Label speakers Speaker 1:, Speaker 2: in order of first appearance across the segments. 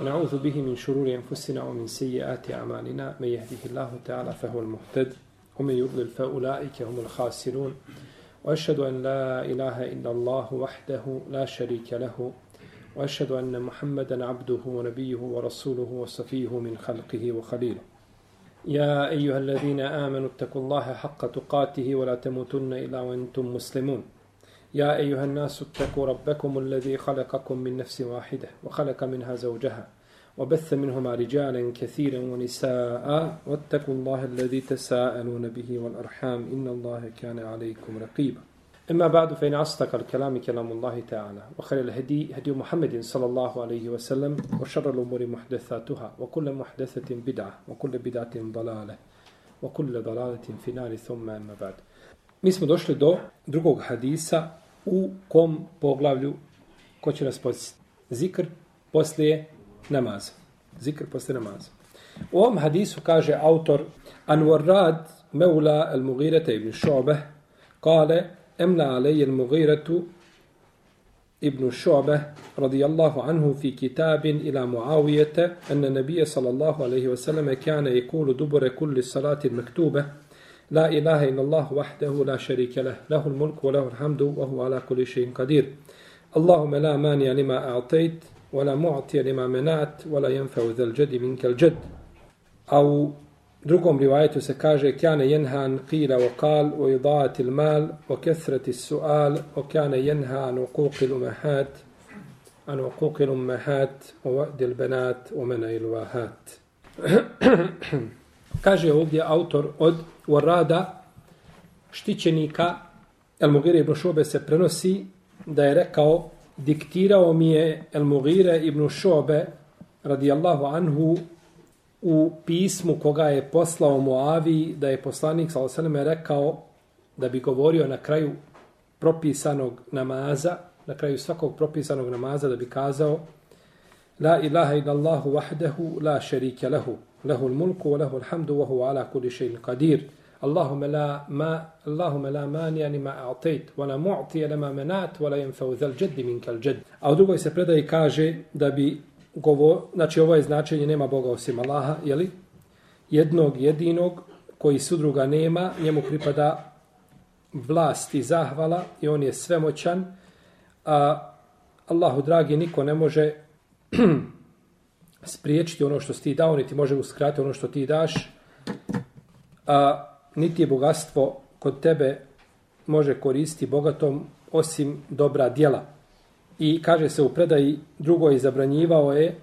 Speaker 1: ونعوذ به من شرور أنفسنا ومن سيئات أعمالنا. من يهده الله تعالى فهو المهتد ومن يضلل فأولئك هم الخاسرون. وأشهد أن لا إله إلا الله وحده لا شريك له وأشهد أن محمدا عبده ونبيه ورسوله وصفيه من خلقه وخليله. يا أيها الذين آمنوا اتقوا الله حق تقاته ولا تموتن إلا وأنتم مسلمون. يا أيها الناس اتقوا ربكم الذي خلقكم من نفس واحدة وخلق منها زوجها وبث منهما رجالا كثيرا ونساء واتقوا الله الذي تساءلون به والأرحام إن الله كان عليكم رقيبا. أما بعد فإن أصدق الكلام كلام الله تعالى وخير الهدي هدي محمد صلى الله عليه وسلم وشر الأمور محدثاتها وكل محدثة بدعة وكل بدعة ضلالة وكل ضلالة في نار ثم أما بعد. Mi smo došli do drugog hadisa u kom poglavlju ko će nas podsjetiti. Zikr poslije namaza. Zikr poslije namaza. U ovom hadisu kaže autor Anwar Rad Meula al-Mughirata ibn Šobe kale Emla alej al-Mughiratu ibn Šobe radijallahu anhu fi kitabin ila Muawiyete enne صلى sallallahu alaihi wasallam كان يقول دبر kulli salati mektube لا إله إلا الله وحده لا شريك له له الملك وله الحمد وهو على كل شيء قدير اللهم لا مانع لما أعطيت ولا معطي لما منعت ولا ينفع ذا الجد منك الجد أو drugom rivajetu se kaže kane jenha an qila wa qal wa idaat al mal wa kathrat as su'al wa kana yanha an uquq al ummahat an uquq al ummahat wa wa'd al banat wa mana al wahat kaže ovdje autor od Warada štićenika El Mugire ibn Šobe se prenosi da je rekao diktirao mi je El Mugire ibn Šobe radijallahu anhu u pismu koga je poslao Muavi da je poslanik s.a.v. rekao da bi govorio na kraju propisanog namaza, na kraju svakog propisanog namaza da bi kazao La ilaha illallahu wahdehu la šerike lehu, له الملك وله الحمد وهو على كل شيء قدير اللهم لا ما Allahumma la ma Allahumma la mani معطي ma منعت ولا ينفع mu'ti lama manat الجد la yanfa'u jadd minka al jadd. A u drugoj se predaje kaže da bi govo znači ovo je značenje nema Boga osim Allaha, je li? Jednog jedinog koji sudruga nema, njemu pripada vlast i zahvala i on je svemoćan. A Allahu dragi niko ne može spriječiti ono što ti dao, niti može uskratiti ono što ti daš. A niti je bogatstvo kod tebe može koristiti bogatom osim dobra djela. I kaže se u predaji drugo je zabranjivao je,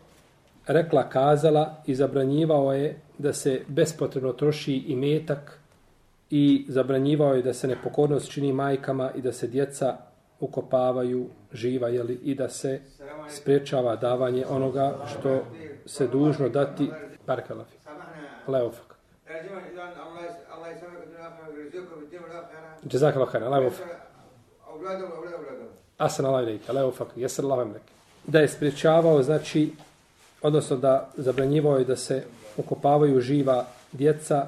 Speaker 1: rekla kazala i zabranjivao je da se bespotrebno troši i metak i zabranjivao je da se nepokornost čini majkama i da se djeca ukopavaju živa jeli, i da se sprečava davanje onoga što se dužno dati Barkalafi. Leofak. جزاك الله خير الله يوفق Asan Allah ilike, Allah ufak, jesar Allah vam Da je spriječavao, znači, odnosno da zabranjivao je da se ukopavaju živa djeca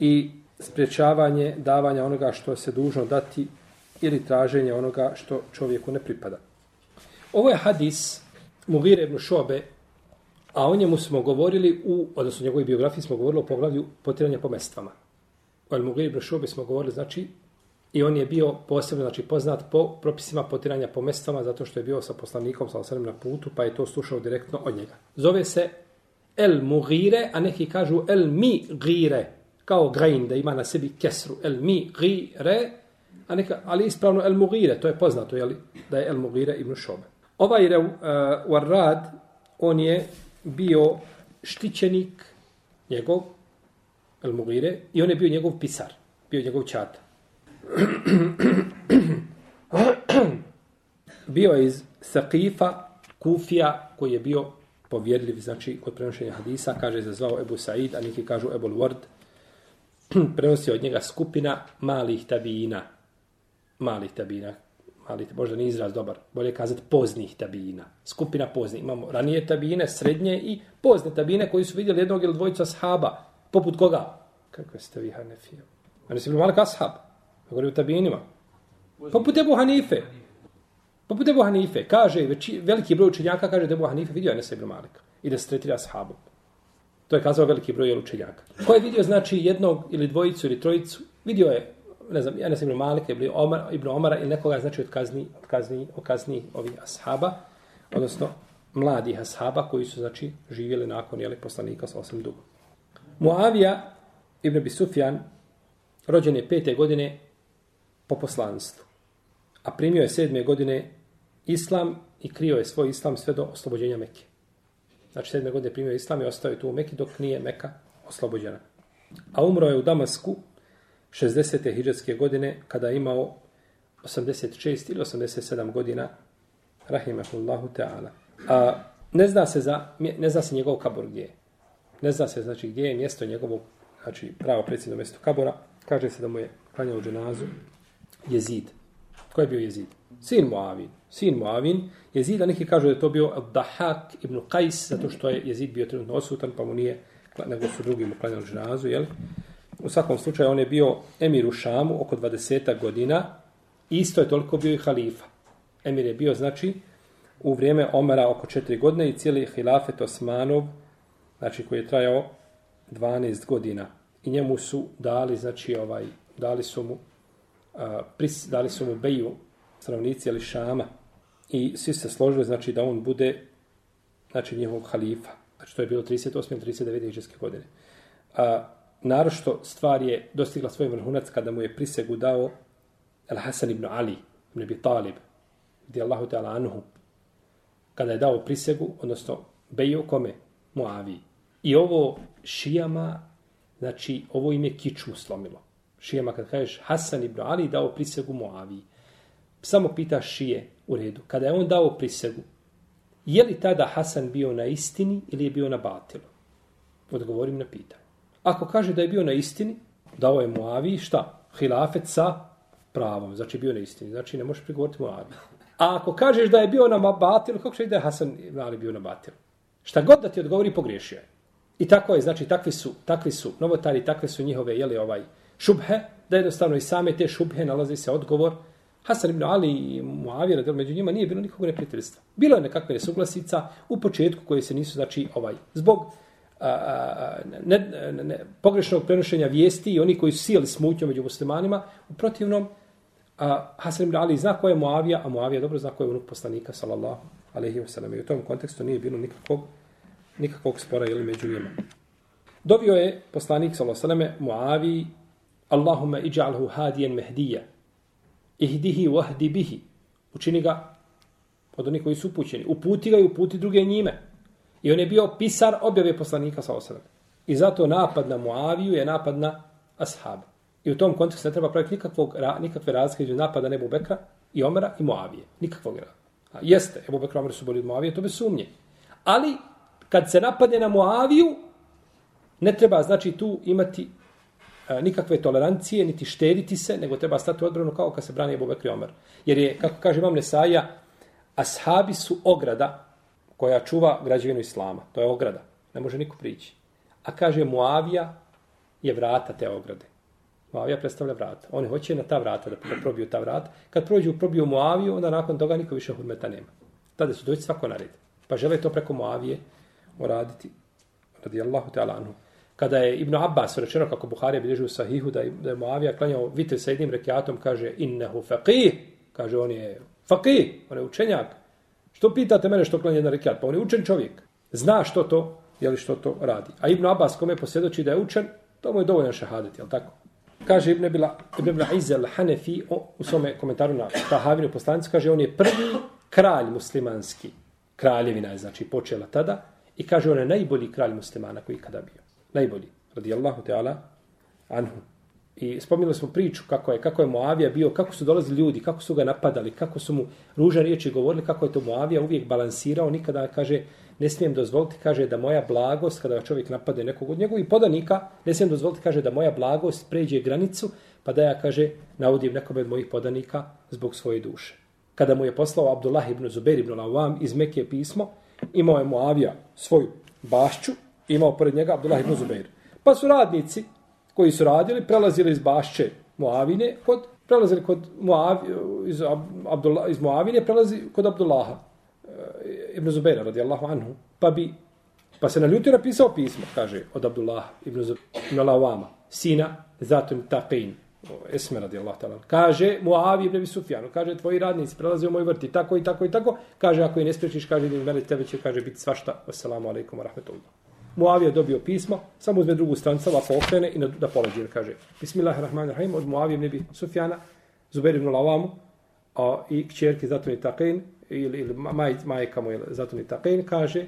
Speaker 1: i spriječavanje davanja onoga što se dužno dati ili traženje onoga što čovjeku ne pripada. Ovo je hadis Mugire ibn Šobe, a o njemu smo govorili u, odnosno u njegovoj biografiji smo govorili o poglavlju potiranja po mestvama. O El Mugire ibn Šobe smo govorili, znači, I on je bio posebno znači, poznat po propisima potiranja po mestvama, zato što je bio sa poslanikom sa na putu, pa je to slušao direktno od njega. Zove se El Mugire, a neki kažu El Mi Gire, kao grain, da ima na sebi kesru. El Mi Gire, a neka, ali ispravno El Mugire, to je poznato, jeli, da je El Mugire ibn Šobe. Ovaj uh, Warrad, on je bio štićenik njegov, El Mugire, i on je bio njegov pisar, bio njegov čata. bio je iz Sakifa, Kufija, koji je bio povjedljiv, znači, kod prenošenja hadisa, kaže se zvao Ebu Said, a neki kažu Ebu Ward, prenosi od njega skupina malih tabijina. Malih tabijina. Malih, možda nije izraz dobar. Bolje kazati poznih tabijina. Skupina poznih. Imamo ranije tabijine, srednje i pozne tabijine koji su vidjeli jednog ili dvojica sahaba. Poput koga? Kako ste vi, Hanefija? Oni su malik ashab. Govori o tabinima. Poput Ebu Hanife. Poput Ebu Hanife. Kaže, već, veliki broj učenjaka kaže da Ebu Hanife vidio Enesa ibn Malika. i da se tretira sahabom. To je kazao veliki broj učenjaka. Ko je vidio, znači, jednog ili dvojicu ili trojicu, vidio je, ne znam, ja ibn Malika ibn Omar, Ibn Omara ili nekoga, znači, od kazni, od kazni, od kazni ovih ashaba, odnosno mladih ashaba koji su, znači, živjeli nakon, jeli, poslanika sa osam dugo. Muavija Ibn Bisufjan rođen je pete godine po poslanstvu, a primio je sedme godine islam i krio je svoj islam sve do oslobođenja Mekke. Znači, sedme godine primio je islam i ostao je tu u Mekke dok nije Meka oslobođena. A umro je u Damasku 60. hijđarske godine kada je imao 86 ili 87 godina rahimahullahu ta'ala. A ne zna se za ne zna se njegov kabor gdje je. Ne zna se znači gdje je mjesto njegovog znači pravo predsjedno mjesto kabora. Kaže se da mu je klanjao dženazu Jezid. Ko je bio Jezid? Sin Muavin. Sin Muavin. Jezid, a neki kažu da je to bio Dahak ibn Qais, zato što je Jezid bio trenutno osutan, pa mu nije, nego su drugi mu klanjali dženazu, jel? U svakom slučaju, on je bio emir u Šamu oko 20 godina. Isto je toliko bio i halifa. Emir je bio, znači, u vrijeme Omara oko 4 godine i cijeli hilafet Osmanov, znači koji je trajao 12 godina. I njemu su dali, znači, ovaj, dali su mu, a, pris, dali su mu beju stanovnici ili Šama i svi se složili, znači, da on bude, znači, njihov halifa. Znači, to je bilo 38. 39. godine. A, narošto stvar je dostigla svoj vrhunac kada mu je prisegu dao Al Hasan ibn Ali, ibn Abi Talib, gdje Allahu ta'ala anhu, kada je dao prisegu, odnosno beju kome? Muavi. I ovo šijama, znači ovo ime kiču slomilo. Šijama kad kažeš Hasan ibn Ali dao prisegu Muavi. Samo pita šije u redu. Kada je on dao prisegu, je li tada Hasan bio na istini ili je bio na batilu? Odgovorim na pitanje. Ako kaže da je bio na istini, dao je Muavi šta? Hilafet sa pravom. Znači bio na istini. Znači ne možeš prigovoriti Muavi. A ako kažeš da je bio na batilu, kako će da je Hasan Ali bio na batilu? Šta god da ti odgovori, pogriješio je. I tako je, znači, takvi su, takvi su novotari, takve su njihove, jeli, ovaj, šubhe, da jednostavno i same te šubhe nalazi se odgovor. Hasan ibn Ali i Muavira, da među njima nije bilo nikog neprijateljstva. Bilo je nekakve nesuglasica u početku koje se nisu, znači, ovaj, zbog a, a, ne, ne, ne, pogrešnog prenošenja vijesti i oni koji su sijeli smutnju među muslimanima, u protivnom, a Hasan ibn Ali zna ko je Muavija, a Muavija dobro zna ko je unuk poslanika, sallallahu alaihi wa sallam. I u tom kontekstu nije bilo nikakvog, nikakvog spora ili među njima. Dovio je poslanik, sallallahu alaihi wa sallam, Muavi, Allahumma iđa'alhu hadijen mehdija, ihdihi wahdi bihi. Učini ga od onih koji su upućeni. Uputi ga i uputi druge njime. I on je bio pisar objave poslanika, sa alaihi. I zato napad na Muaviju je napad na Ashab. I u tom kontekstu ne treba praviti nikakvog, nikakve razlike između napada Nebu Bekra i Omera i Moavije. Nikakvog razlike. Jeste, Ebu Bekra i Omer su bolji od Moavije, to bez sumnje. Ali, kad se napadne na Moaviju, ne treba, znači, tu imati a, nikakve tolerancije, niti štediti se, nego treba stati u odbranu kao kad se brani Ebu Bekra i Omer. Jer je, kako kaže Imam Nesaja, ashabi su ograda koja čuva građevinu Islama. To je ograda. Ne može niko prići. A kaže, Muavija je vrata te ograde. Muavija predstavlja vrata. Oni hoće na ta vrata da probiju ta vrata. Kad prođu, probiju Muaviju, onda nakon toga niko više hurmeta nema. Tada su doći svako na red. Pa žele to preko Muavije uraditi. Radi Allahu te anhu. Kada je Ibn Abbas rečeno kako Buharija bilježi u sahihu da je, da je Muavija klanjao vitr sa jednim rekiatom, kaže innehu faqih. Kaže on je faqih, on je učenjak. Što pitate mene što klanja jedan rekiat? Pa on je učen čovjek. Zna što to, je li što to radi. A Ibn Abbas kome posvjedoči da je učen, to mu je dovoljno šahadet, je li tako? kaže Ibn Bila, Ibn Bila Izel Hanefi u svome komentaru na Tahavinu poslanicu, kaže on je prvi kralj muslimanski. Kraljevina je znači počela tada i kaže on je najbolji kralj muslimana koji kada bio. Najbolji. Radijallahu ta'ala anhu. I spominjali smo priču kako je, kako je Moavija bio, kako su dolazili ljudi, kako su ga napadali, kako su mu ružne riječi govorili, kako je to Moavija uvijek balansirao, nikada kaže ne smijem dozvoliti, kaže da moja blagost, kada čovjek napade nekog od njegovih podanika, ne smijem dozvoliti, kaže da moja blagost pređe granicu, pa da ja, kaže, navodim nekome od mojih podanika zbog svoje duše. Kada mu je poslao Abdullah ibn Zubair ibn Lavam iz Mekije pismo, imao je Moavija svoju bašću, imao pored njega Abdullah ibn Zubair. Pa su radnici koji su radili, prelazili iz bašće Moavine, kod, prelazili kod Moav, iz, Abdullah, iz Moavine, prelazi kod Abdullaha. Eh, ibn Zubaira radijallahu anhu, pa bi Pa se naljutio napisao pismo, kaže, od Abdullah ibn, ibn Lawama, sina Zatun Taqin, Esme radi Allah talan. Kaže, Muavi ibn Sufjanu, kaže, tvoji radnici prelaze u moj vrt i tako i tako i tako. Kaže, ako i ne spriječiš, kaže, idem veli tebe će, kaže, biti svašta. Assalamu alaikum wa rahmetullah. Muavija dobio pismo, samo uzme drugu strancu, pa okrene i da poleđe, kaže, Bismillahirrahmanirrahim, od Muavije ibn Sufjana, Zubair ibn Lavamu, a, i kćerki Zatun Taqin, ili, ili maj, majka mu je Zatun Taqin, kaže,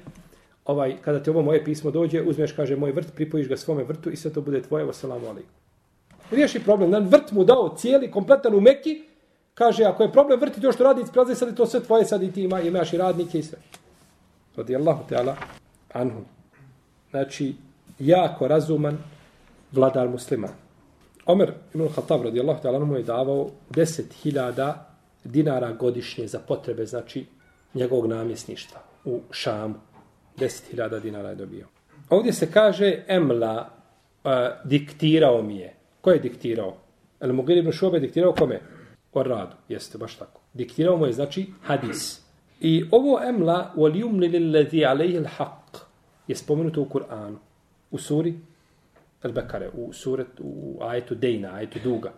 Speaker 1: ovaj, kada ti ovo moje pismo dođe, uzmeš, kaže, moj vrt, pripojiš ga svome vrtu i sve to bude tvoje, wassalamu alaikum. Riješi problem, nan vrt mu dao cijeli, kompletan u Mekki, kaže, ako je problem vrti to što radi, prelazi sad je to sve tvoje, sad i ti ima, imaš i radnike i sve. Radi Allahu Teala, anhu. Znači, jako razuman vladar musliman. Omer ibn Khattab radijallahu ta'ala mu je davao 10.000 dinara godišnje za potrebe, znači, njegovog namjesništva u Šamu. 10.000 dinara je dobio. Ovdje se kaže Emla uh, diktirao mi je. Ko je diktirao? El Mugir ibn Šuabe diktirao kome? O radu, jeste, baš tako. Diktirao mu je, znači, hadis. I ovo Emla u alijumni lillazi alayhi al-haq, je spomenuto u Kur'anu. U suri Al-Bekare, u suret, u ajetu Dejna, ajetu Duga.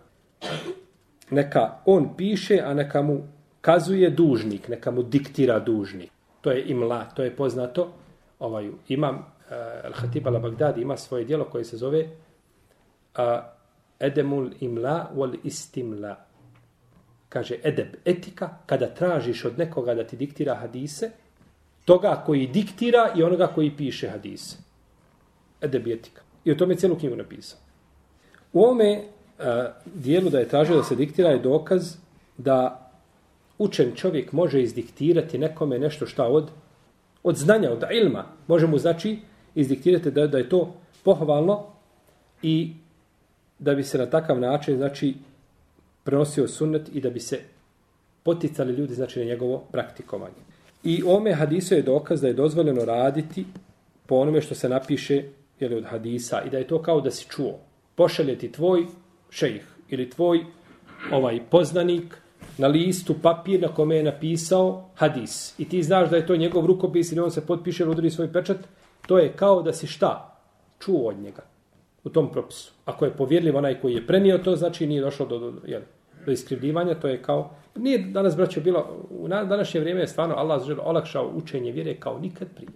Speaker 1: Neka on piše, a neka mu kazuje dužnik, neka mu diktira dužnik. To je imla, to je poznato ovaj imam eh, uh, Al-Hatib al-Baghdadi ima svoje djelo koje se zove uh, Edemul imla wal istimla. Kaže edeb, etika, kada tražiš od nekoga da ti diktira hadise, toga koji diktira i onoga koji piše hadise. Edebijetika. I o tome cijelu knjigu napisao. U ovome a, dijelu da je tražio da se diktira je dokaz da učen čovjek može izdiktirati nekome nešto šta od od znanja, od ilma, Može mu znači izdiktirati da, da je to pohvalno i da bi se na takav način znači prenosio sunnet i da bi se poticali ljudi znači na njegovo praktikovanje. I ome hadisu je dokaz da je dozvoljeno raditi po onome što se napiše jeli, od hadisa i da je to kao da si čuo. Pošalje ti tvoj šejh ili tvoj ovaj poznanik na listu papir na kome je napisao hadis. I ti znaš da je to njegov rukopis ili on se potpiše ili udri svoj pečat. To je kao da si šta? Čuo od njega u tom propisu. Ako je povjerljiv onaj koji je prenio to, znači nije došlo do, do, jeli, do iskrivljivanja. To je kao... Nije danas, braćo, bilo... U današnje vrijeme je stvarno Allah žel olakšao učenje vjere kao nikad prije.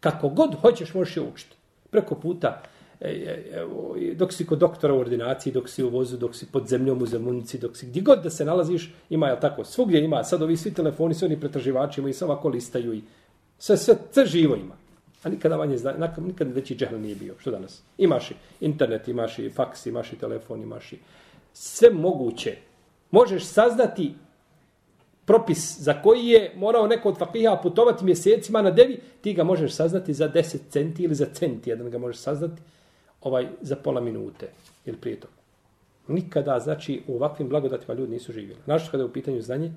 Speaker 1: Kako god hoćeš, možeš je učiti. Preko puta e, e, e, dok si kod doktora u ordinaciji, dok si u vozu, dok si pod zemljom u zemunici, dok si gdje god da se nalaziš, ima je tako, svugdje ima, sad ovi svi telefoni, svi oni pretraživači imaju, sve ovako listaju i sve, sve, sve živo ima. A nikada manje zna, nikada veći džehl nije bio. Što danas? Imaš i internet, imaš i faks, imaš i telefon, imaš i sve moguće. Možeš saznati propis za koji je morao neko od fakiha putovati mjesecima na devi, ti ga možeš saznati za 10 centi ili za centi, jedan ga možeš saznati ovaj za pola minute ili prije toga. Nikada, znači, u ovakvim blagodatima ljudi nisu živjeli. Našto kada je u pitanju znanje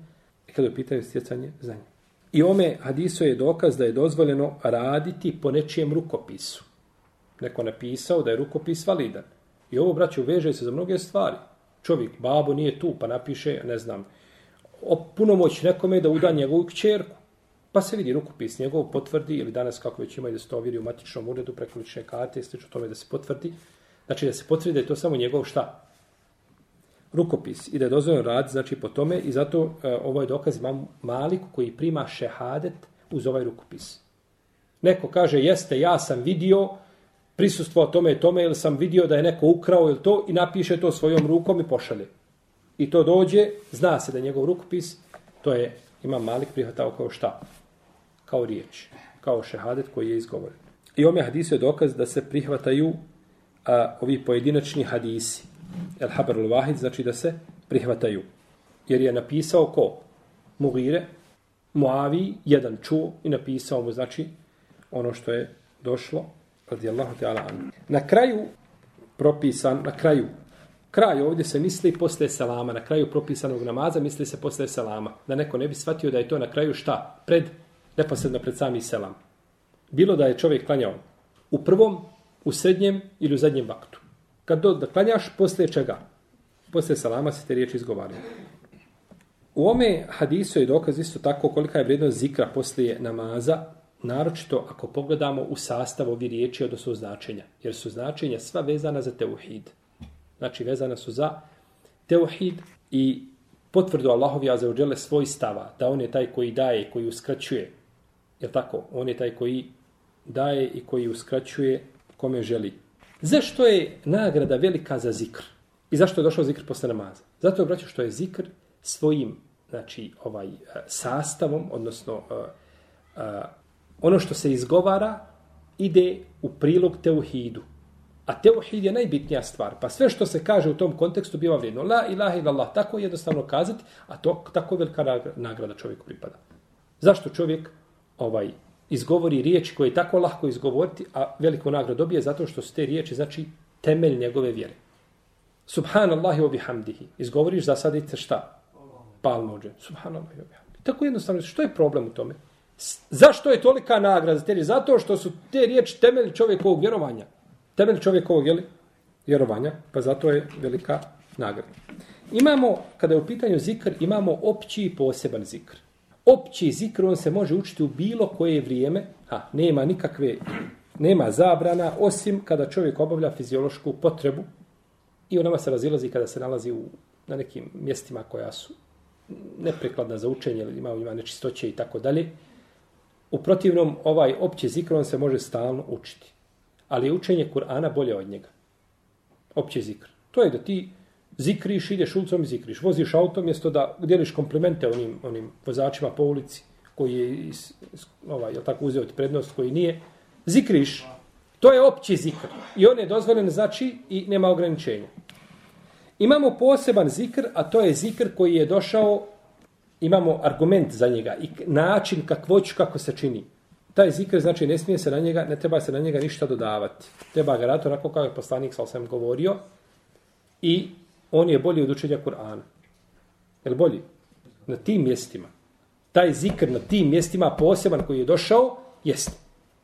Speaker 1: i kada je u pitanju stjecanje znanja. I ome hadiso je dokaz da je dozvoljeno raditi po nečijem rukopisu. Neko napisao da je rukopis validan. I ovo, braću, veže se za mnoge stvari. Čovjek, babo nije tu, pa napiše, ne znam, o punomoć nekome da uda njegovu kćerku. Pa se vidi rukopis njegov potvrdi ili danas kako već ima da se to ovjeri u matičnom uredu preko lične karte, slično tome da se potvrdi. Znači da se potvrdi da je to samo njegov šta? Rukopis i da je dozvoljeno rad znači po tome i zato e, ovo je dokaz imam Maliku koji prima šehadet uz ovaj rukopis. Neko kaže jeste ja sam vidio prisustvo tome i tome ili sam vidio da je neko ukrao ili to i napiše to svojom rukom i pošalje. I to dođe, zna se da je njegov rukopis, to je ima Malik prihvatao kao šta? kao riječ, kao šehadet koji je izgovoren. I ome hadisu je dokaz da se prihvataju a, ovi pojedinačni hadisi. El habar al znači da se prihvataju. Jer je napisao ko? Mugire, Muavi, jedan čuo i napisao mu, znači, ono što je došlo, radijallahu ta'ala anhu. Na kraju propisan, na kraju, kraj ovdje se misli posle selama, na kraju propisanog namaza misli se posle selama. Da neko ne bi shvatio da je to na kraju šta? Pred neposredno pred sami selam. Bilo da je čovjek klanjao u prvom, u srednjem ili u zadnjem vaktu. Kad do, da klanjaš, posle čega? Posle selama se te riječi izgovaraju. U ome hadisu je dokaz isto tako kolika je vrijednost zikra poslije namaza naročito ako pogledamo u sastav ovi riječi, odnosno značenja. Jer su značenja sva vezana za teuhid. Znači, vezana su za teuhid i potvrdu Allahovi azeođele svoj stava, da on je taj koji daje, koji uskraćuje. Je tako? On je taj koji daje i koji uskraćuje kome želi. Zašto je nagrada velika za zikr? I zašto je došao zikr posle namaza? Zato je braćo što je zikr svojim znači ovaj e, sastavom, odnosno e, e, ono što se izgovara ide u prilog teuhidu. A teuhid je najbitnija stvar. Pa sve što se kaže u tom kontekstu biva vrijedno. La ilaha illallah. Tako je jednostavno kazati, a to tako velika nagrada čovjeku pripada. Zašto čovjek ovaj izgovori riječi koje je tako lahko izgovoriti, a veliku nagradu dobije zato što su te riječi znači temelj njegove vjere. Subhanallahi wa bihamdihi. Izgovoriš zasadite šta? Palmođe. Subhanallahi wa bihamdihi. Tako jednostavno, što je problem u tome? Zašto je tolika nagrada te riječi? Zato što su te riječi temelj čovjekovog vjerovanja. Temelj čovjekovog jeli, vjerovanja, pa zato je velika nagrada. Imamo, kada je u pitanju zikr, imamo opći i poseban zikr. Opći zikr, on se može učiti u bilo koje vrijeme, a nema nikakve, nema zabrana, osim kada čovjek obavlja fiziološku potrebu i u nama se razilazi kada se nalazi u, na nekim mjestima koja su neprikladna za učenje ili ima, ima nečistoće i tako dalje. U protivnom, ovaj opći zikr, on se može stalno učiti ali je učenje Kur'ana bolje od njega. Opće zikr. To je da ti zikriš, ideš ulicom i zikriš. Voziš auto mjesto da djeliš komplimente onim, onim vozačima po ulici koji je ovaj, je tako uzeo prednost, koji nije. Zikriš. To je opći zikr. I on je dozvoljen znači i nema ograničenja. Imamo poseban zikr, a to je zikr koji je došao, imamo argument za njega i način kakvoću kako se čini taj zikr znači ne smije se na njega, ne treba se na njega ništa dodavati. Treba ga raditi onako kao je poslanik sa osam govorio i on je bolji od učenja Kur'ana. Je bolji? Na tim mjestima. Taj zikr na tim mjestima poseban koji je došao, jeste.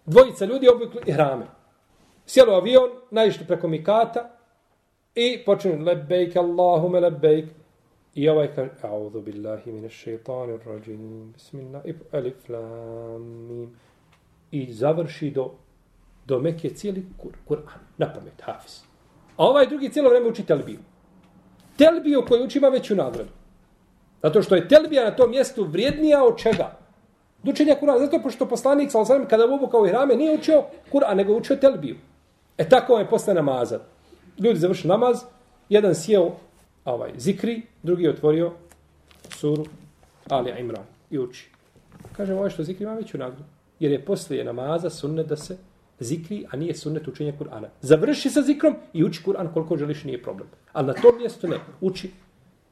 Speaker 1: Dvojica ljudi obukli i hrame. Sjelo avion, naišli preko Mikata i počinu lebejk Allahume lebejk. I ovaj kaže, a'udhu billahi mine šeitanir rajim, bismillah, alif lam, mim i završi do, do Mekke cijeli Kur'an, na pamet, hafiz. A ovaj drugi cijelo vreme uči telbiju. Telbiju koju uči ima veću nagradu. Zato što je telbija na tom mjestu vrijednija od čega? Učenja Kur'ana. Zato što poslanik, sa osam, kada u kao i hrame, nije učio Kur'an, nego učio telbiju. E tako je posle namaza. Ljudi završi namaz, jedan sjeo ovaj, zikri, drugi je otvorio suru Ali Imran i uči. Kaže, ovo što zikri ima veću nagradu. Jer je poslije namaza sunnet da se zikri, a nije sunnet učenja Kur'ana. Završi sa zikrom i uči Kur'an koliko želiš, nije problem. Ali na tom mjestu ne, uči.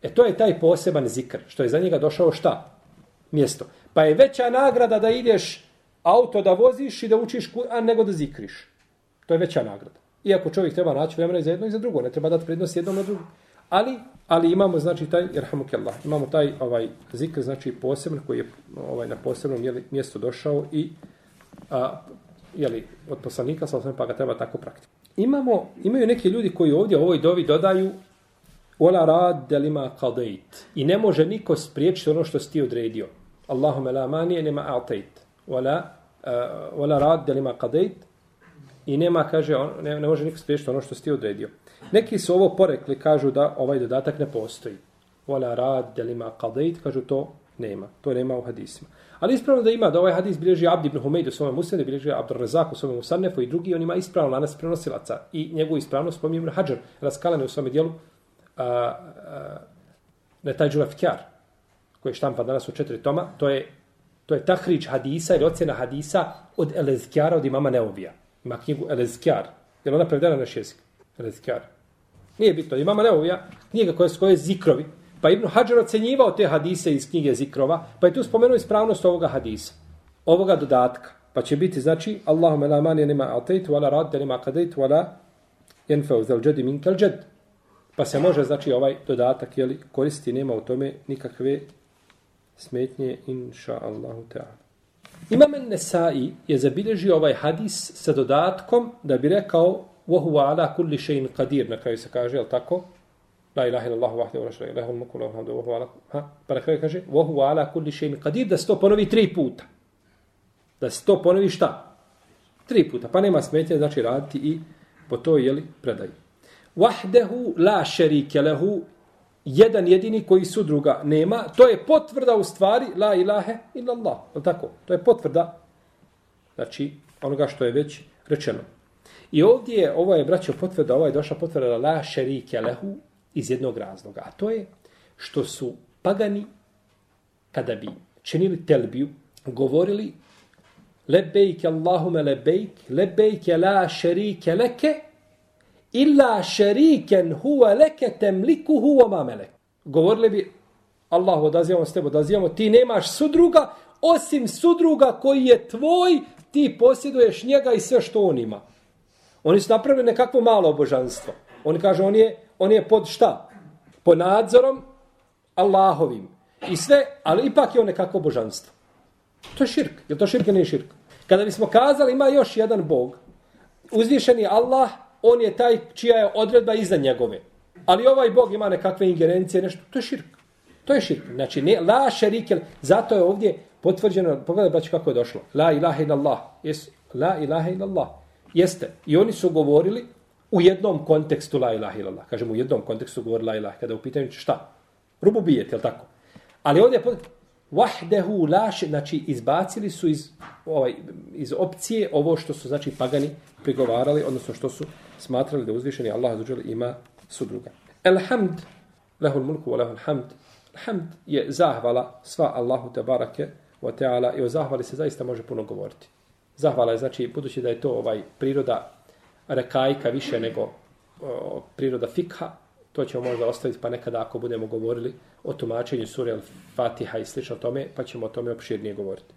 Speaker 1: E to je taj poseban zikr, što je za njega došao šta? Mjesto. Pa je veća nagrada da ideš auto da voziš i da učiš Kur'an nego da zikriš. To je veća nagrada. Iako čovjek treba naći vremena i za jedno i za drugo, ne treba dati prednost jednom na drugo. Ali, ali imamo znači taj irhamukallah, imamo taj ovaj zikr znači poseban koji je ovaj na posebnom jeli, mjestu došao i a, jeli, od poslanika sa pa ga treba tako praktikovati. Imamo, imaju neki ljudi koji ovdje ovoj dovi dodaju Ola rad delima qadait. I ne može niko spriječiti ono što si ti odredio. Allahumma la manije nema a'tajt. Ola, uh, ola rad delima qadait. I nema, kaže, on, ne, ne može niko spriječiti ono što si ti odredio. Neki su ovo porekli, kažu da ovaj dodatak ne postoji. Vola rad, delima qadejt, kažu to nema. To nema u hadisima. Ali ispravno da ima, da ovaj hadis bilježi Abdi ibn Humeid u svome muslimu, bilježi Abdur Razak u svome musanefu i drugi, on ima ispravno lanas prenosilaca. I njegovu ispravnost spominje Ibn Hajar, raskalane u svome dijelu, a, a, ne taj koji je štampa danas u četiri toma, to je, to je tahrić hadisa ili ocjena hadisa od Elezkjara, od imama Neovija. Ima knjigu Elezkjar. Je li ona prevedena na naš jezik? Elezkjar. Nije bitno. Imama Neovija, knjiga koja se koje zikrovi. Pa Ibn Hajar ocenjivao te hadise iz knjige zikrova, pa je tu spomenuo ispravnost ovoga hadisa. Ovoga dodatka. Pa će biti, znači, Allahumma la mani nima altejtu, wala radde nima kadejtu, wala jenfeu zel džedi min kel džed. Pa se može, znači, ovaj dodatak jeli, koristi, nema u tome nikakve smetnje, inša Allahu ta'ala. Imam Nesai je zabilježio ovaj hadis sa dodatkom da bi rekao وهو على كل شيء قدير na kraju se kaže al tako la ilaha illa allah wahdahu la sharika lahu al-mulku wa lahu al-hamdu wa huwa ala ha pa na kraju kaže wa huwa ala kulli shay'in qadir da sto ponovi tri puta Da se to ponovi šta? Tri puta. Pa nema smetnje, znači raditi i po to jeli predaj. Wahdehu la šerike lehu jedan jedini koji su druga nema, to je potvrda u stvari la ilahe illallah. Je tako? To je potvrda znači onoga što je već rečeno. I ovdje je, ovo je, braćo, potvrda, ovo je došla potvrda la šerike lehu iz jednog razloga. A to je što su pagani, kada bi činili telbiju, govorili lebejke Allahume lebejk, lebejke la šerike leke, illa šeriken huwa leke temliku huwa mamelek. Govorili bi, Allah odazivamo s tebe, odazivamo, ti nemaš sudruga, osim sudruga koji je tvoj, ti posjeduješ njega i sve što on ima. Oni su napravili nekakvo malo božanstvo. Oni kaže, on je, on je pod šta? Pod nadzorom Allahovim. I sve, ali ipak je on nekakvo božanstvo. To je širk. Je to širk ili nije širk? Kada bismo kazali, ima još jedan bog. Uzvišeni Allah, on je taj čija je odredba iza njegove. Ali ovaj bog ima nekakve ingerencije, nešto. To je širk. To je širk. Znači, ne, la šerikel, zato je ovdje potvrđeno, pogledaj braći kako je došlo. La ilaha illallah. Jes, la ilaha illallah. Jeste. I oni su govorili u jednom kontekstu la ilaha illallah. Kažemo u jednom kontekstu govorili la ilaha. Kada u pitanju šta? Rububijet, je li tako? Ali ovdje wahdehu laš, znači izbacili su iz, ovaj, iz opcije ovo što su znači pagani prigovarali, odnosno što su smatrali da uzvišeni Allah azuđel ima sudruga. Elhamd, lehul mulku lehul hamd. Hamd je zahvala sva Allahu te barake wa ta'ala i o zahvali se zaista može puno govoriti. Zahvala je, znači, budući da je to ovaj priroda rekajka više nego o, priroda fikha, to ćemo možda ostaviti pa nekada ako budemo govorili o tumačenju sure al-Fatiha i slično tome, pa ćemo o tome opširnije govoriti.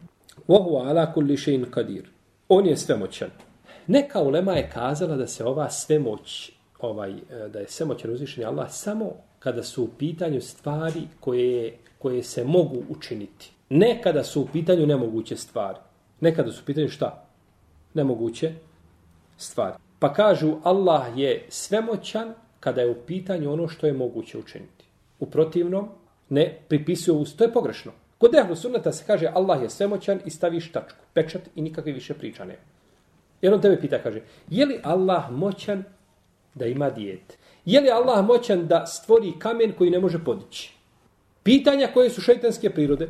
Speaker 1: Vohu ala kulli še'in kadir. On je svemoćan. Neka ulema je kazala da se ova svemoć, ovaj, e, da je svemoćan uzvišeni Allah samo kada su u pitanju stvari koje, koje se mogu učiniti. Ne kada su u pitanju nemoguće stvari. Nekada su u pitanju šta? Nemoguće stvari. Pa kažu Allah je svemoćan kada je u pitanju ono što je moguće učiniti. U protivnom, ne pripisuju uz... To je pogrešno. Kod ehlu sunnata se kaže Allah je svemoćan i staviš tačku, pečat i nikakve više priča nema. Jer on tebe pita, kaže, je li Allah moćan da ima dijete? Je li Allah moćan da stvori kamen koji ne može podići? Pitanja koje su šeitanske prirode,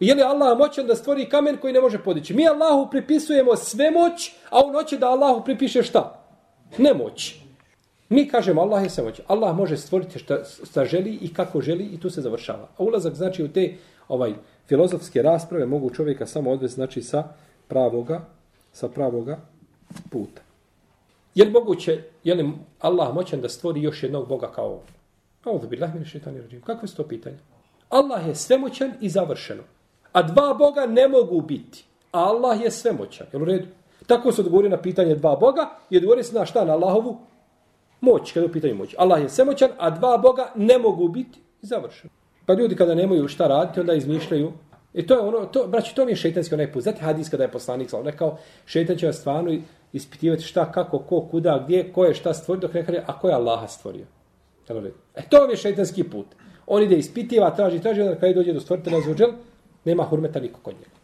Speaker 1: Je li Allah moćan da stvori kamen koji ne može podići? Mi Allahu pripisujemo sve moć, a on hoće da Allahu pripiše šta? Nemoć. Mi kažemo Allah je svemoćan. Allah može stvoriti šta, šta želi i kako želi i tu se završava. A ulazak znači u te ovaj filozofske rasprave mogu čovjeka samo odvesti znači sa pravoga sa pravoga puta. Je li moguće, je li Allah moćan da stvori još jednog Boga kao ovo? Ovo bi lahmini šeitani rođim. Kako je to pitanje? Allah je svemoćan i završeno. A dva Boga ne mogu biti. A Allah je svemoćan. Jel u redu? Tako se odgovori na pitanje dva Boga i odgovori se na šta? Na Allahovu moć, kada je u pitanju moć. Allah je svemoćan, a dva Boga ne mogu biti završeno. Pa ljudi kada nemaju šta raditi, onda izmišljaju. I to je ono, to, braći, to mi je šeitanski onaj put. Znate hadis kada je poslanik slavno rekao, šeitan će vas stvarno ispitivati šta, kako, ko, kuda, gdje, ko je šta stvorio, dok ne kaže, a ko je Allaha stvorio. E, to mi je šeitanski put. On ide ispitiva, traži, traži, onda kada dođe do stvoritelja zvođel, nema hurmeta niko kod njega.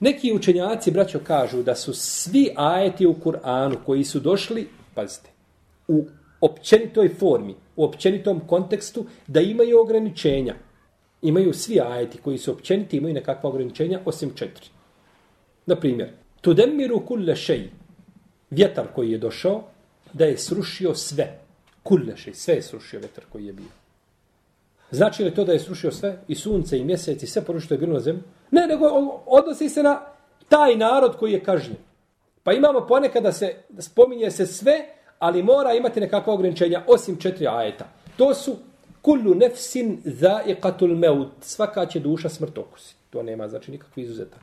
Speaker 1: Neki učenjaci, braćo, kažu da su svi ajeti u Kur'anu koji su došli, pazite, u općenitoj formi, u općenitom kontekstu, da imaju ograničenja. Imaju svi ajeti koji su općeniti, imaju nekakva ograničenja, osim četiri. Na primjer, tudemiru kulle šeji, vjetar koji je došao, da je srušio sve. Kulle šeji, sve je srušio vjetar koji je bio. Znači li to da je srušio sve? I sunce, i mjesec, i sve porušio je bilo na zemlji? Ne, nego odnosi se na taj narod koji je kažnjen. Pa imamo ponekad da se spominje se sve, ali mora imati nekakva ograničenja, osim četiri ajeta. To su kullu nefsin zaiqatul meut. Svaka će duša smrt okusi. To nema znači nikakvi izuzetak.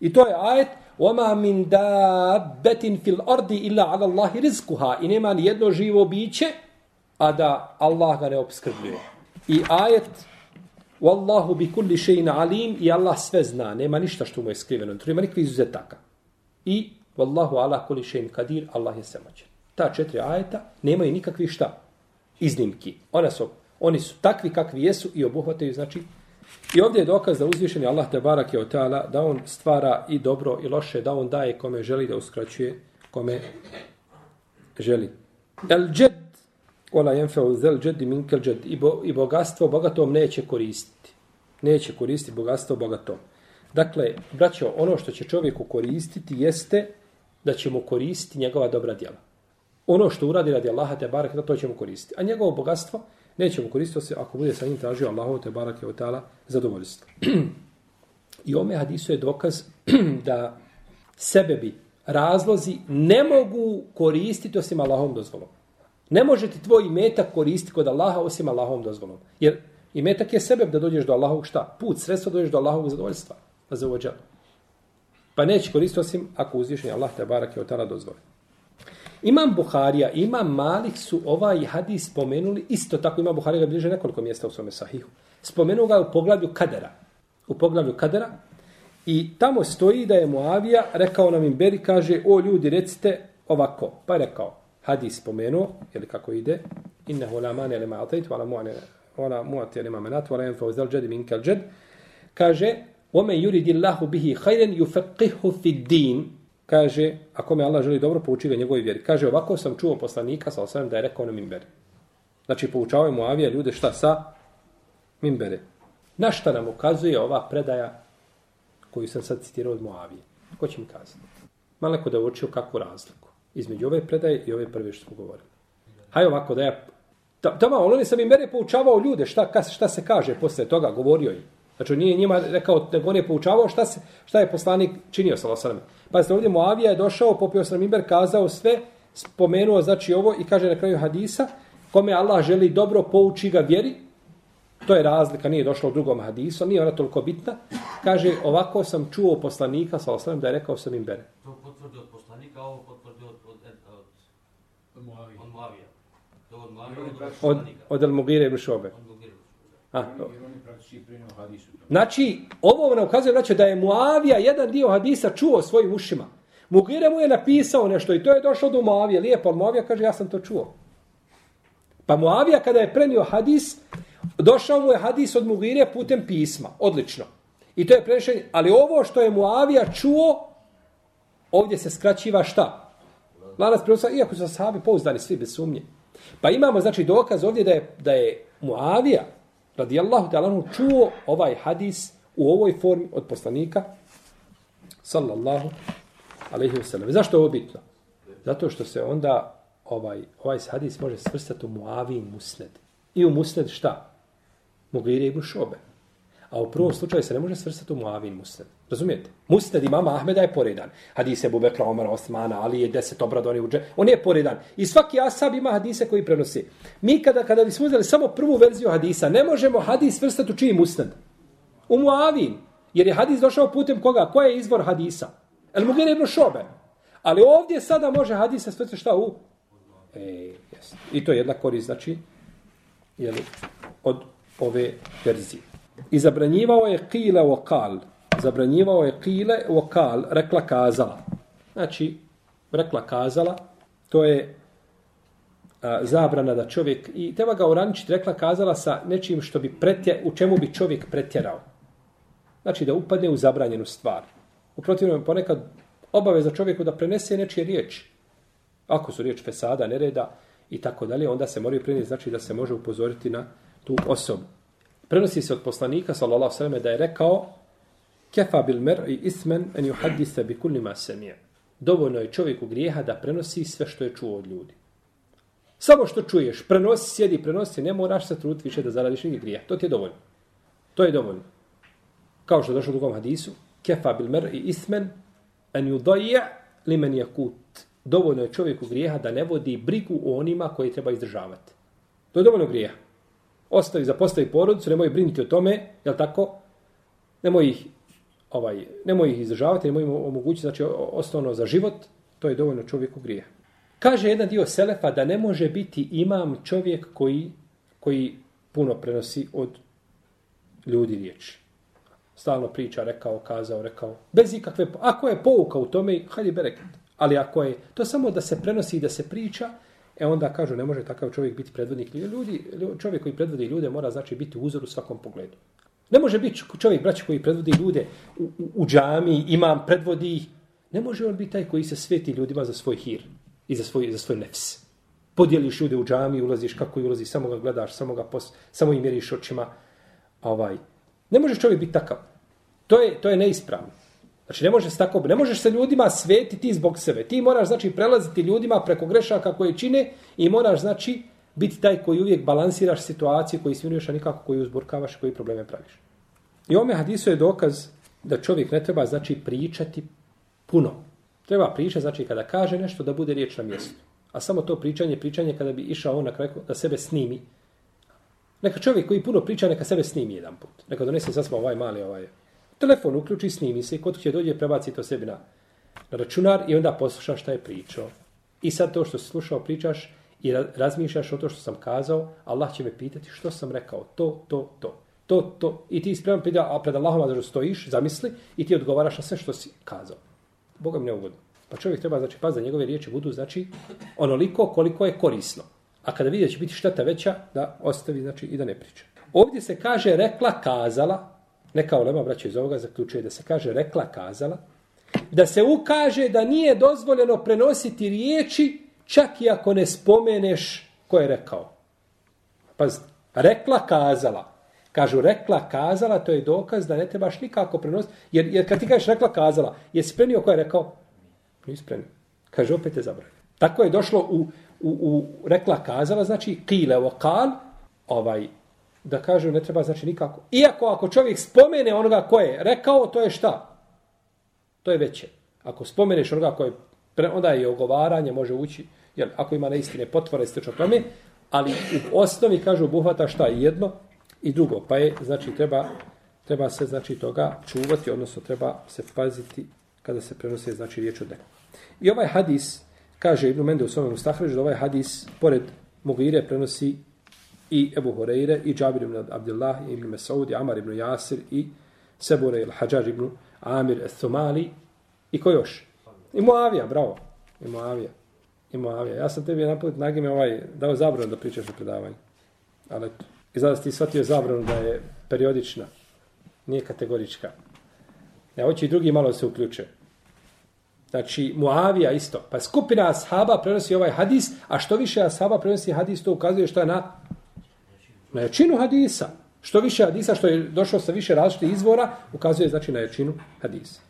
Speaker 1: I to je ajet وَمَا مِنْ دَابَّتٍ فِي الْأَرْضِ إِلَّا عَلَى اللَّهِ رِزْكُهَا I nema ni jedno živo biće, a da Allah ga ne obskrbljuje. I ajet Wallahu bi kulli shay'in alim i Allah sve zna, nema ništa što mu je skriveno, to nema nikakvih izuzetaka. I Wallahu ala kulli shay'in kadir, Allah je svemoćan. Ta četiri ajeta nemaju nikakvih šta iznimki. Ona su, oni su takvi kakvi jesu i obuhvataju znači I ovdje je dokaz da uzvišeni Allah te barak je otala, da on stvara i dobro i loše, da on daje kome želi da uskraćuje, kome želi. El džed, ola jenfeu zel džed i minkel džed, i, bo, i bogatstvo bogatom neće koristiti. Neće koristiti bogatstvo bogatom. Dakle, braćo, ono što će čovjeku koristiti jeste da će mu koristiti njegova dobra djela. Ono što uradi radi Allaha te barake, da to ćemo koristiti. A njegovo bogatstvo nećemo koristiti se ako bude sa njim tražio Allahu te barake od tala zadovoljstvo. I ome hadisu je dokaz da sebebi razlozi ne mogu koristiti osim Allahom dozvolom. Ne može ti tvoj imetak koristiti kod Allaha osim Allahom dozvolom. Jer imetak je sebeb da dođeš do Allahovog šta? Put, sredstvo dođeš do Allahovog zadovoljstva. Za Pa neće koristiti osim ako uzvišenje Allah te barake od tala dozvoli. Imam Buharija, imam Malik su ovaj hadis spomenuli, isto tako ima Buharija ga bliže nekoliko mjesta u svome sahihu. Spomenuo ga u poglavlju Kadera. U poglavlju Kadera. I tamo stoji da je Muavija rekao nam Imberi, kaže, o ljudi, recite ovako. Pa je rekao, hadis spomenuo, ili kako ide, innehu la mani ali ma'atajt, vala mu'ane, wala mu'ati ali ma'amenat, vala enfau zal džedi minkel džed. Kaže, ome yuridi Allahu bihi khayran yufaqihu fi din kaže ako me Allah želi dobro pouči ga njegovoj vjeri. Kaže ovako sam čuo poslanika sa osam da je rekao na minber znači poučavaju mu avija ljude šta sa minbere. Na šta nam ukazuje ova predaja koju sam sad citirao od Moavije ko će mi kazati? Maleko da uočio kakvu razliku između ove predaje i ove prve što smo govorili. Hajde ovako da ja Tamo, on je sam im poučavao ljude, šta, šta se kaže posle toga, govorio im. Znači, nije njima rekao, nego on je poučavao šta, se, šta je poslanik činio sa Losanem. Pa ste ovdje Moavija je došao, popio sam Imber, kazao sve, spomenuo znači ovo i kaže na kraju hadisa, kome Allah želi dobro, pouči ga vjeri, to je razlika, nije došlo u drugom hadisu, nije ona toliko bitna. Kaže, ovako sam čuo poslanika, sa Losanem, da je rekao sam Imber.
Speaker 2: To potvrdi od poslanika, ovo potvrdi od, od, od, od Moavija. Od Moavija. To od Moavija,
Speaker 1: od, od, od El Mugire ibn Šobe. Od A, znači, ovo nam ukazuje znači, da je Muavija jedan dio hadisa čuo svojim ušima. Mugire mu je napisao nešto i to je došlo do Muavije. Lijepo, Muavija kaže, ja sam to čuo. Pa Muavija kada je prenio hadis, došao mu je hadis od Mugire putem pisma. Odlično. I to je prenešenje. Ali ovo što je Muavija čuo, ovdje se skraćiva šta? Lanac prenosa, iako su sahabi pouzdani svi bez sumnje. Pa imamo, znači, dokaz ovdje da je, da je Muavija, radijallahu ta'ala čuo ovaj hadis u ovoj formi od poslanika sallallahu alaihi wasallam. Zašto je ovo bitno? Zato što se onda ovaj, ovaj hadis može svrstati u Muavin musned. I u musned šta? Mugire ibn Šobe. A u prvom slučaju se ne može svrstati u Muavin musned. Razumijete? Musnad imama Ahmeda je poredan. Hadis je Bubekra, Omar, Osmana, Ali je deset obradoni uđe. On je poredan. I svaki asab ima hadise koji prenosi. Mi kada, kada bismo uzeli samo prvu verziju hadisa, ne možemo hadis vrstati u čiji musnad? U Muavin. Jer je hadis došao putem koga? Ko je izvor hadisa? El Mugir ibn Šobe. Ali ovdje sada može hadis se svrstati šta u? E, jest. I to je jedna korist, znači, jeli, od ove verzije. I zabranjivao je qila o kal. Zabranjivao je kile o kal. Rekla kazala. Znači, rekla kazala, to je a, zabrana da čovjek, i treba ga uraničiti, rekla kazala sa nečim što bi pretje, u čemu bi čovjek pretjerao. Znači, da upadne u zabranjenu stvar. U protivnom ponekad obaveza čovjeku da prenese nečije riječi. Ako su riječ fesada, nereda i tako dalje, onda se moraju prenijeti, znači da se može upozoriti na tu osobu. Prenosi se od poslanika, sallallahu sallam, da je rekao kefa bil mer i ismen en ju bi kulli ma semije. Dovoljno je čovjeku grijeha da prenosi sve što je čuo od ljudi. Samo što čuješ, prenosi, sjedi, prenosi, ne moraš se truditi više da zaradiš neki grijeha. To ti je dovoljno. To je dovoljno. Kao što je došlo u drugom hadisu, kefa bil mer i ismen en ju doje li men je kut. Dovoljno je čovjeku grijeha da ne vodi brigu o onima koji treba izdržavati. To je dovoljno grijeha ostavi, zapostavi porodicu, nemoj brinuti o tome, je tako? Nemoj ih, ovaj, nemoj ih izdržavati, nemoj im omogućiti, znači, osnovno za život, to je dovoljno čovjeku grije. Kaže jedan dio Selefa da ne može biti imam čovjek koji, koji puno prenosi od ljudi riječi. Stalno priča, rekao, kazao, rekao. Bez ikakve, ako je pouka u tome, hajde bereket. Ali ako je to samo da se prenosi i da se priča, E onda kažu, ne može takav čovjek biti predvodnik. Ljudi, čovjek koji predvodi ljude mora znači biti uzor u svakom pogledu. Ne može biti čovjek, braći, koji predvodi ljude u, u, u džami, imam, predvodi ih. Ne može on biti taj koji se sveti ljudima za svoj hir i za svoj, za svoj nefs. Podijeliš ljude u džami, ulaziš kako ulazi, samo ga gledaš, samo, ga pos, samo im mjeriš očima. Ovaj. Ne može čovjek biti takav. To je, to je neispravno. Znači, ne možeš tako, ne možeš se ljudima svetiti zbog sebe. Ti moraš, znači, prelaziti ljudima preko grešaka koje čine i moraš, znači, biti taj koji uvijek balansiraš situaciju, koji smiruješ, a nikako koji uzburkavaš koji probleme praviš. I ome hadisu je dokaz da čovjek ne treba, znači, pričati puno. Treba pričati, znači, kada kaže nešto, da bude riječ na mjestu. A samo to pričanje, pričanje kada bi išao on na kraju da sebe snimi. Neka čovjek koji puno priča, neka sebe snimi jedan put. Neka donese sasma ovaj mali ovaj telefon uključi, snimi se i kod će dođe, prebaci to sebi na, na računar i onda posluša šta je pričao. I sad to što si slušao, pričaš, i razmišljaš o to što sam kazao, Allah će me pitati što sam rekao, to, to, to. To, to. I ti spreman pita, a pred Allahom da stojiš, zamisli, i ti odgovaraš na sve što si kazao. Boga mi ne ugodno. Pa čovjek treba, znači, paz da njegove riječi budu, znači, onoliko koliko je korisno. A kada vidi da će biti šteta veća, da ostavi, znači, i da ne priča. Ovdje se kaže rekla, kazala, neka olema, braće, iz ovoga zaključuje da se kaže rekla, kazala, da se ukaže da nije dozvoljeno prenositi riječi čak i ako ne spomeneš ko je rekao. Pa rekla, kazala. Kažu rekla, kazala, to je dokaz da ne trebaš nikako prenositi. Jer, jer kad ti kažeš rekla, kazala, jesi prenio ko je rekao? Nisi prenio. Kaže, opet je zabranio. Tako je došlo u, u, u rekla, kazala, znači kile o kal, ovaj, da kažu ne treba znači nikako. Iako ako čovjek spomene onoga ko je rekao, to je šta? To je veće. Ako spomeneš onoga ko je, Pre, onda je ogovaranje, može ući jel, ako ima neistine potvore i slično tome, ali u osnovi, kažu, obuhvata šta je jedno i drugo, pa je, znači, treba, treba se, znači, toga čuvati, odnosno treba se paziti kada se prenose, znači, riječ od nekog. I ovaj hadis, kaže Ibn Mende u svojom Mustahređu, da ovaj hadis, pored Mugire, prenosi i Ebu Horeire, i Džabir ibn Abdullah, i Ibn Mesaud, i Amar ibn Jasir, i Sebure il Hadžar ibn Amir al-Thumali, i ko još? I Muavija, bravo, i Muavija i Moavija. Ja sam tebi jedan put nagime ovaj, dao zabranu da pričaš o predavanju. Ali i zada ti shvatio zabranu da je periodična, nije kategorička. Ja hoću i drugi malo se uključe. Znači, Muavija isto. Pa skupina ashaba prenosi ovaj hadis, a što više ashaba prenosi hadis, to ukazuje što je na, na jačinu hadisa. Što više hadisa, što je došlo sa više različitih izvora, ukazuje znači na jačinu hadisa.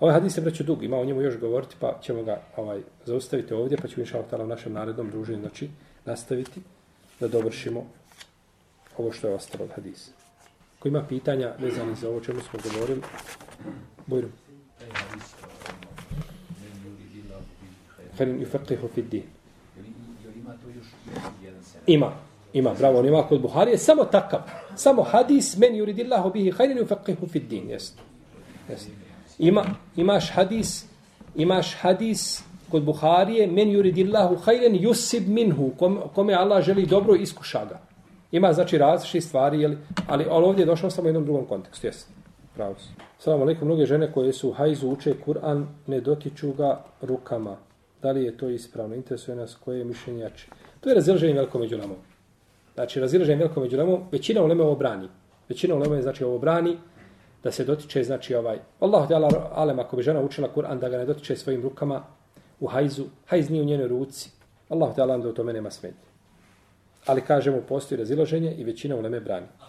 Speaker 1: Ovaj hadis je vreću dug, ima o njemu još govoriti, pa ćemo ga ovaj zaustaviti ovdje, pa ćemo inša Allah u našem narednom druženju znači, nastaviti da dovršimo ovo što je ostalo od hadisa. Ko ima pitanja vezani za ovo čemu smo govorili, bujrum. Ferin yufaqihu fi din. Ima, ima, bravo, on ima kod Buharije, samo takav, samo hadis, men yuridillahu bihi khairin yufaqihu fi din, jest. Jest. Ima, imaš hadis, imaš hadis kod Buharije, men yuridillahu hajren yusib minhu, kom, Allah želi dobro iskuša ga. Ima znači različite stvari, jeli, ali, ali ovdje je došao samo u jednom drugom kontekstu, jesi. Pravo si. Salamu alaikum, mnoge žene koje su u hajzu uče Kur'an, ne dotiču ga rukama. Da li je to ispravno? Interesuje nas koje je mišljenje jače. To je razilaženje veliko među namom. Znači, razilaženje veliko među namom, većina uleme ovo brani. Većina je znači ovo brani, da se dotiče, znači ovaj, Allah te alem, ako bi žena učila Kur'an, da ga ne dotiče svojim rukama u hajzu, hajz nije u njenoj ruci, Allah te alem da u tome nema smetnje. Ali kažemo, postoji razilaženje i većina u neme brani.